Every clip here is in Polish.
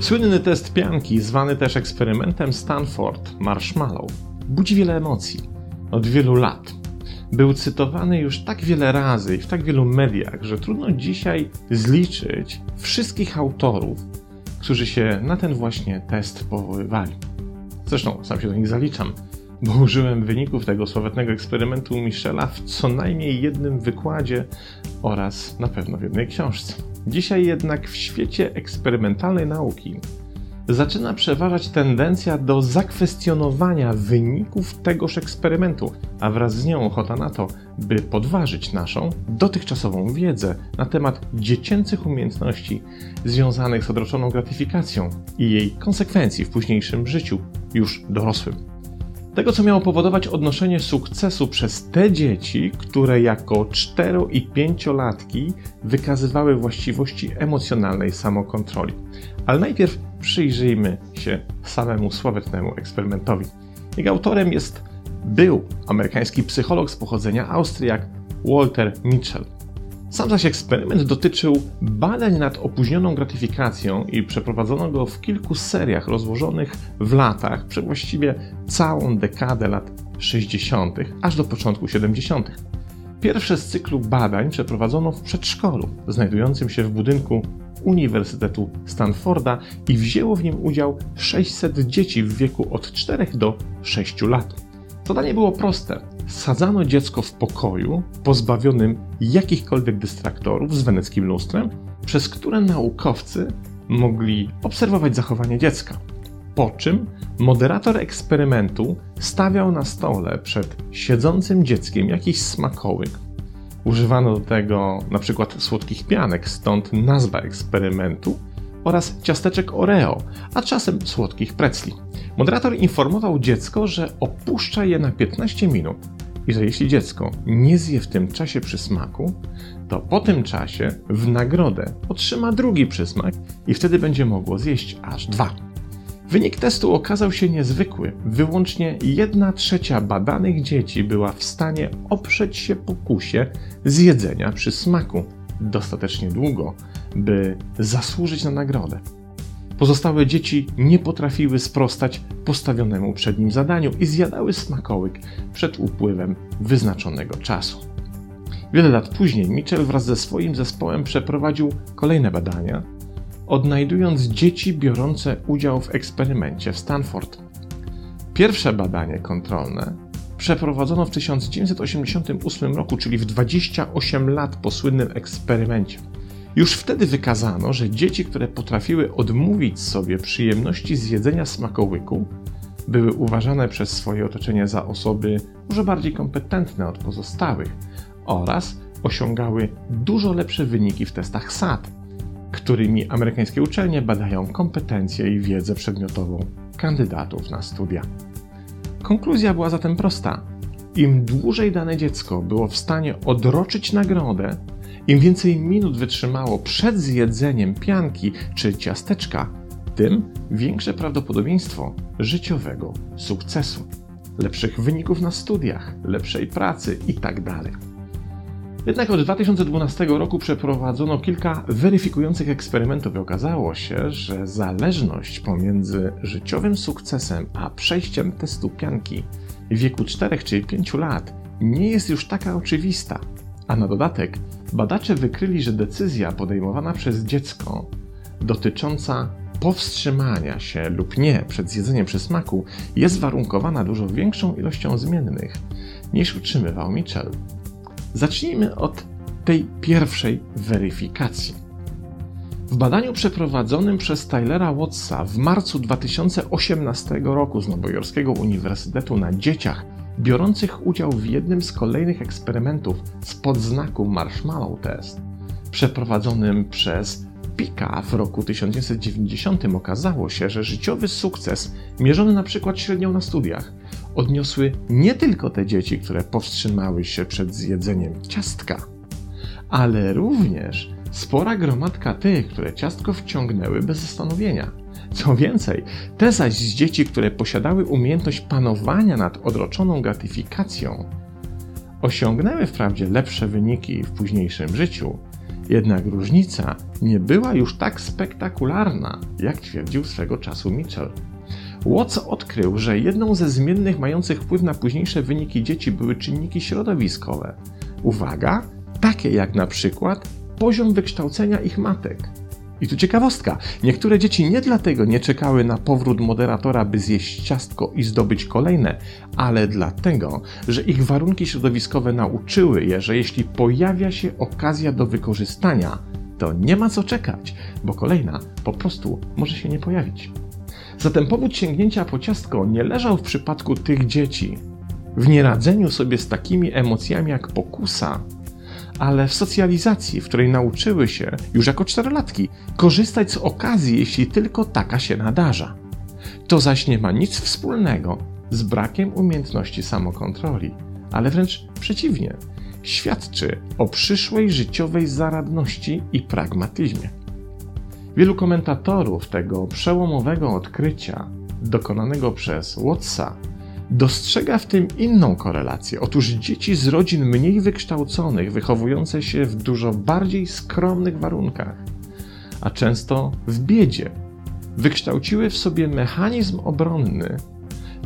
Słynny test pianki, zwany też eksperymentem Stanford Marshmallow, budzi wiele emocji od wielu lat. Był cytowany już tak wiele razy i w tak wielu mediach, że trudno dzisiaj zliczyć wszystkich autorów, którzy się na ten właśnie test powoływali. Zresztą sam się do nich zaliczam, bo użyłem wyników tego sławetnego eksperymentu Michela w co najmniej jednym wykładzie oraz na pewno w jednej książce. Dzisiaj jednak w świecie eksperymentalnej nauki zaczyna przeważać tendencja do zakwestionowania wyników tegoż eksperymentu, a wraz z nią ochota na to, by podważyć naszą dotychczasową wiedzę na temat dziecięcych umiejętności związanych z odroczoną gratyfikacją i jej konsekwencji w późniejszym życiu, już dorosłym. Tego, co miało powodować odnoszenie sukcesu przez te dzieci, które jako 4 i 5-latki wykazywały właściwości emocjonalnej samokontroli. Ale najpierw przyjrzyjmy się samemu sławetnemu eksperymentowi. Jego autorem jest był amerykański psycholog z pochodzenia Austriak Walter Mitchell. Sam zaś eksperyment dotyczył badań nad opóźnioną gratyfikacją i przeprowadzono go w kilku seriach rozłożonych w latach, przez właściwie całą dekadę lat 60., aż do początku 70. Pierwsze z cyklu badań przeprowadzono w przedszkolu, znajdującym się w budynku Uniwersytetu Stanforda i wzięło w nim udział 600 dzieci w wieku od 4 do 6 lat. Zadanie było proste. Sadzano dziecko w pokoju pozbawionym jakichkolwiek dystraktorów z weneckim lustrem, przez które naukowcy mogli obserwować zachowanie dziecka. Po czym moderator eksperymentu stawiał na stole przed siedzącym dzieckiem jakiś smakołyk. Używano do tego np. słodkich pianek, stąd nazwa eksperymentu oraz ciasteczek Oreo, a czasem słodkich pretzli. Moderator informował dziecko, że opuszcza je na 15 minut i że jeśli dziecko nie zje w tym czasie przysmaku, to po tym czasie w nagrodę otrzyma drugi przysmak i wtedy będzie mogło zjeść aż dwa. Wynik testu okazał się niezwykły. Wyłącznie 1 trzecia badanych dzieci była w stanie oprzeć się pokusie zjedzenia przysmaku dostatecznie długo, by zasłużyć na nagrodę. Pozostałe dzieci nie potrafiły sprostać postawionemu przed nim zadaniu i zjadały smakołyk przed upływem wyznaczonego czasu. Wiele lat później Mitchell wraz ze swoim zespołem przeprowadził kolejne badania, odnajdując dzieci biorące udział w eksperymencie w Stanford. Pierwsze badanie kontrolne przeprowadzono w 1988 roku, czyli w 28 lat po słynnym eksperymencie. Już wtedy wykazano, że dzieci, które potrafiły odmówić sobie przyjemności zjedzenia smakołyku, były uważane przez swoje otoczenie za osoby może bardziej kompetentne od pozostałych oraz osiągały dużo lepsze wyniki w testach SAT, którymi amerykańskie uczelnie badają kompetencje i wiedzę przedmiotową kandydatów na studia. Konkluzja była zatem prosta. Im dłużej dane dziecko było w stanie odroczyć nagrodę, im więcej minut wytrzymało przed zjedzeniem pianki czy ciasteczka, tym większe prawdopodobieństwo życiowego sukcesu, lepszych wyników na studiach, lepszej pracy itd. Tak Jednak od 2012 roku przeprowadzono kilka weryfikujących eksperymentów i okazało się, że zależność pomiędzy życiowym sukcesem a przejściem testu pianki w wieku 4 czy 5 lat nie jest już taka oczywista. A na dodatek badacze wykryli, że decyzja podejmowana przez dziecko dotycząca powstrzymania się lub nie przed zjedzeniem przysmaku jest warunkowana dużo większą ilością zmiennych niż utrzymywał Mitchell. Zacznijmy od tej pierwszej weryfikacji. W badaniu przeprowadzonym przez Tylera Wattsa w marcu 2018 roku z Nowojorskiego Uniwersytetu na dzieciach biorących udział w jednym z kolejnych eksperymentów z podznaku Marshmallow Test, przeprowadzonym przez Pika w roku 1990 okazało się, że życiowy sukces, mierzony na przykład średnią na studiach, odniosły nie tylko te dzieci, które powstrzymały się przed zjedzeniem ciastka, ale również spora gromadka tych, które ciastko wciągnęły bez zastanowienia. Co więcej, te zaś z dzieci, które posiadały umiejętność panowania nad odroczoną gratyfikacją, osiągnęły wprawdzie lepsze wyniki w późniejszym życiu, jednak różnica nie była już tak spektakularna, jak twierdził swego czasu Mitchell. Watts odkrył, że jedną ze zmiennych mających wpływ na późniejsze wyniki dzieci były czynniki środowiskowe. Uwaga, takie jak na przykład poziom wykształcenia ich matek. I tu ciekawostka. Niektóre dzieci nie dlatego nie czekały na powrót moderatora, by zjeść ciastko i zdobyć kolejne, ale dlatego, że ich warunki środowiskowe nauczyły je, że jeśli pojawia się okazja do wykorzystania, to nie ma co czekać, bo kolejna po prostu może się nie pojawić. Zatem powód sięgnięcia po ciastko nie leżał w przypadku tych dzieci w nieradzeniu sobie z takimi emocjami jak pokusa, ale w socjalizacji, w której nauczyły się już jako czterolatki korzystać z okazji, jeśli tylko taka się nadarza. To zaś nie ma nic wspólnego z brakiem umiejętności samokontroli, ale wręcz przeciwnie, świadczy o przyszłej życiowej zaradności i pragmatyzmie. Wielu komentatorów tego przełomowego odkrycia, dokonanego przez Wattsa, dostrzega w tym inną korelację. Otóż dzieci z rodzin mniej wykształconych, wychowujące się w dużo bardziej skromnych warunkach, a często w biedzie, wykształciły w sobie mechanizm obronny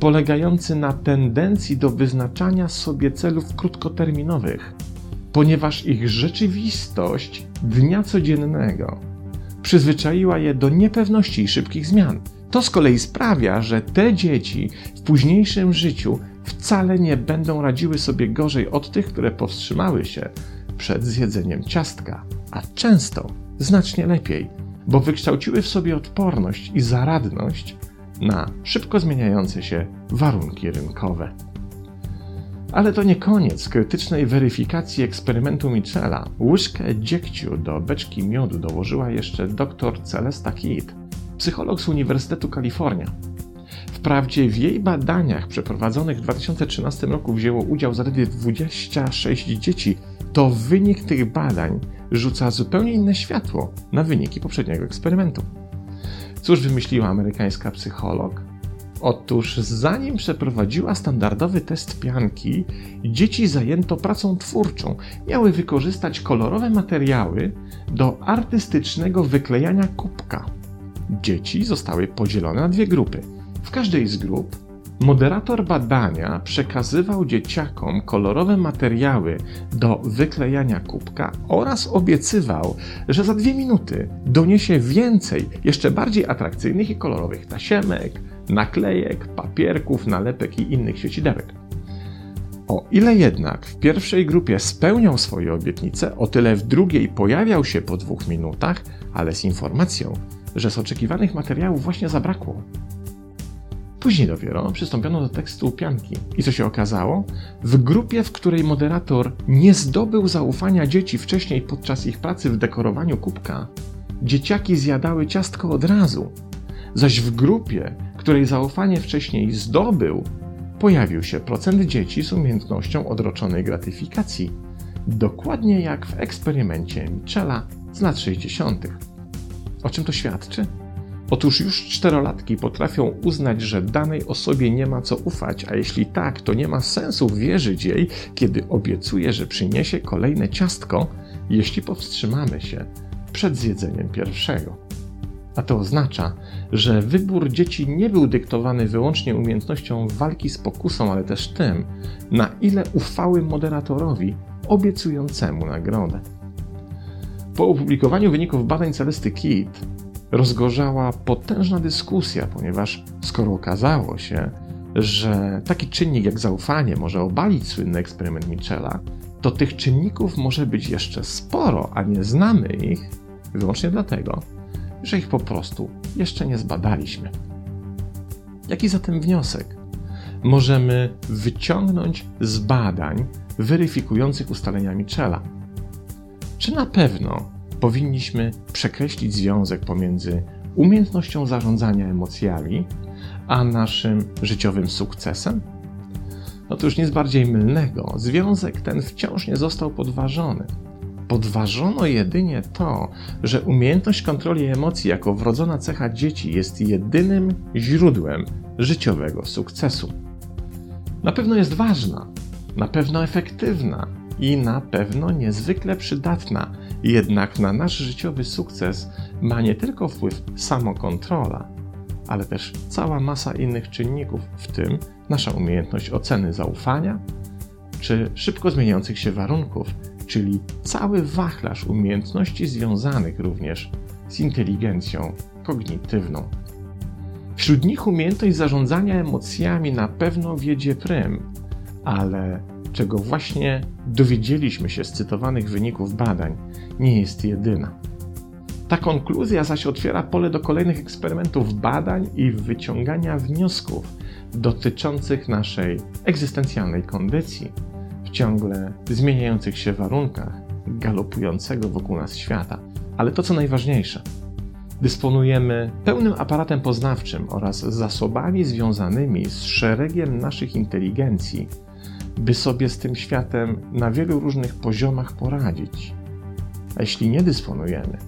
polegający na tendencji do wyznaczania sobie celów krótkoterminowych, ponieważ ich rzeczywistość dnia codziennego przyzwyczaiła je do niepewności i szybkich zmian. To z kolei sprawia, że te dzieci w późniejszym życiu wcale nie będą radziły sobie gorzej od tych, które powstrzymały się przed zjedzeniem ciastka, a często znacznie lepiej, bo wykształciły w sobie odporność i zaradność na szybko zmieniające się warunki rynkowe. Ale to nie koniec krytycznej weryfikacji eksperymentu Michela. Łyżkę dziegciu do beczki miodu dołożyła jeszcze dr Celesta Kidd, psycholog z Uniwersytetu Kalifornia. Wprawdzie w jej badaniach przeprowadzonych w 2013 roku wzięło udział zaledwie 26 dzieci, to wynik tych badań rzuca zupełnie inne światło na wyniki poprzedniego eksperymentu. Cóż wymyśliła amerykańska psycholog? Otóż zanim przeprowadziła standardowy test pianki, dzieci zajęto pracą twórczą. Miały wykorzystać kolorowe materiały do artystycznego wyklejania kubka. Dzieci zostały podzielone na dwie grupy. W każdej z grup moderator badania przekazywał dzieciakom kolorowe materiały do wyklejania kubka oraz obiecywał, że za dwie minuty doniesie więcej, jeszcze bardziej atrakcyjnych i kolorowych tasiemek, naklejek, papierków, nalepek i innych siecidełek. O ile jednak w pierwszej grupie spełniał swoje obietnice, o tyle w drugiej pojawiał się po dwóch minutach, ale z informacją, że z oczekiwanych materiałów właśnie zabrakło. Później dopiero przystąpiono do tekstu pianki. I co się okazało? W grupie, w której moderator nie zdobył zaufania dzieci wcześniej podczas ich pracy w dekorowaniu kubka, dzieciaki zjadały ciastko od razu. Zaś w grupie, której zaufanie wcześniej zdobył, pojawił się procent dzieci z umiejętnością odroczonej gratyfikacji, dokładnie jak w eksperymencie Michela z lat 60. O czym to świadczy? Otóż już czterolatki potrafią uznać, że danej osobie nie ma co ufać, a jeśli tak, to nie ma sensu wierzyć jej, kiedy obiecuje, że przyniesie kolejne ciastko, jeśli powstrzymamy się przed zjedzeniem pierwszego. A to oznacza, że wybór dzieci nie był dyktowany wyłącznie umiejętnością walki z pokusą, ale też tym, na ile ufały moderatorowi obiecującemu nagrodę. Po opublikowaniu wyników badań Celesty Kidd rozgorzała potężna dyskusja, ponieważ skoro okazało się, że taki czynnik jak zaufanie może obalić słynny eksperyment Michela, to tych czynników może być jeszcze sporo, a nie znamy ich wyłącznie dlatego, że ich po prostu jeszcze nie zbadaliśmy. Jaki zatem wniosek możemy wyciągnąć z badań weryfikujących ustalenia Michela? Czy na pewno powinniśmy przekreślić związek pomiędzy umiejętnością zarządzania emocjami a naszym życiowym sukcesem? Otóż nic bardziej mylnego, związek ten wciąż nie został podważony. Podważono jedynie to, że umiejętność kontroli emocji jako wrodzona cecha dzieci jest jedynym źródłem życiowego sukcesu. Na pewno jest ważna, na pewno efektywna i na pewno niezwykle przydatna, jednak na nasz życiowy sukces ma nie tylko wpływ samokontrola, ale też cała masa innych czynników, w tym nasza umiejętność oceny zaufania czy szybko zmieniających się warunków, czyli cały wachlarz umiejętności związanych również z inteligencją kognitywną. Wśród nich umiejętność zarządzania emocjami na pewno wiedzie prym, ale czego właśnie dowiedzieliśmy się z cytowanych wyników badań, nie jest jedyna. Ta konkluzja zaś otwiera pole do kolejnych eksperymentów badań i wyciągania wniosków dotyczących naszej egzystencjalnej kondycji w ciągle zmieniających się warunkach galopującego wokół nas świata. Ale to co najważniejsze, dysponujemy pełnym aparatem poznawczym oraz zasobami związanymi z szeregiem naszych inteligencji, by sobie z tym światem na wielu różnych poziomach poradzić. A jeśli nie dysponujemy,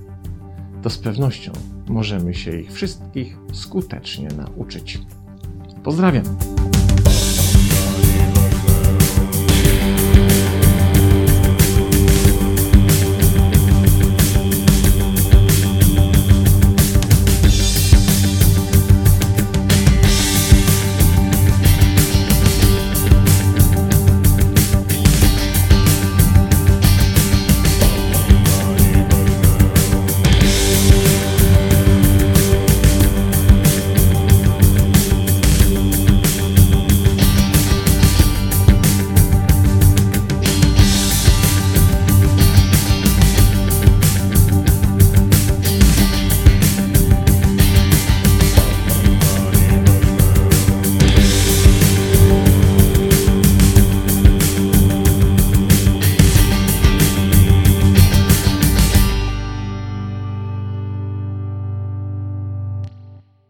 to z pewnością możemy się ich wszystkich skutecznie nauczyć. Pozdrawiam!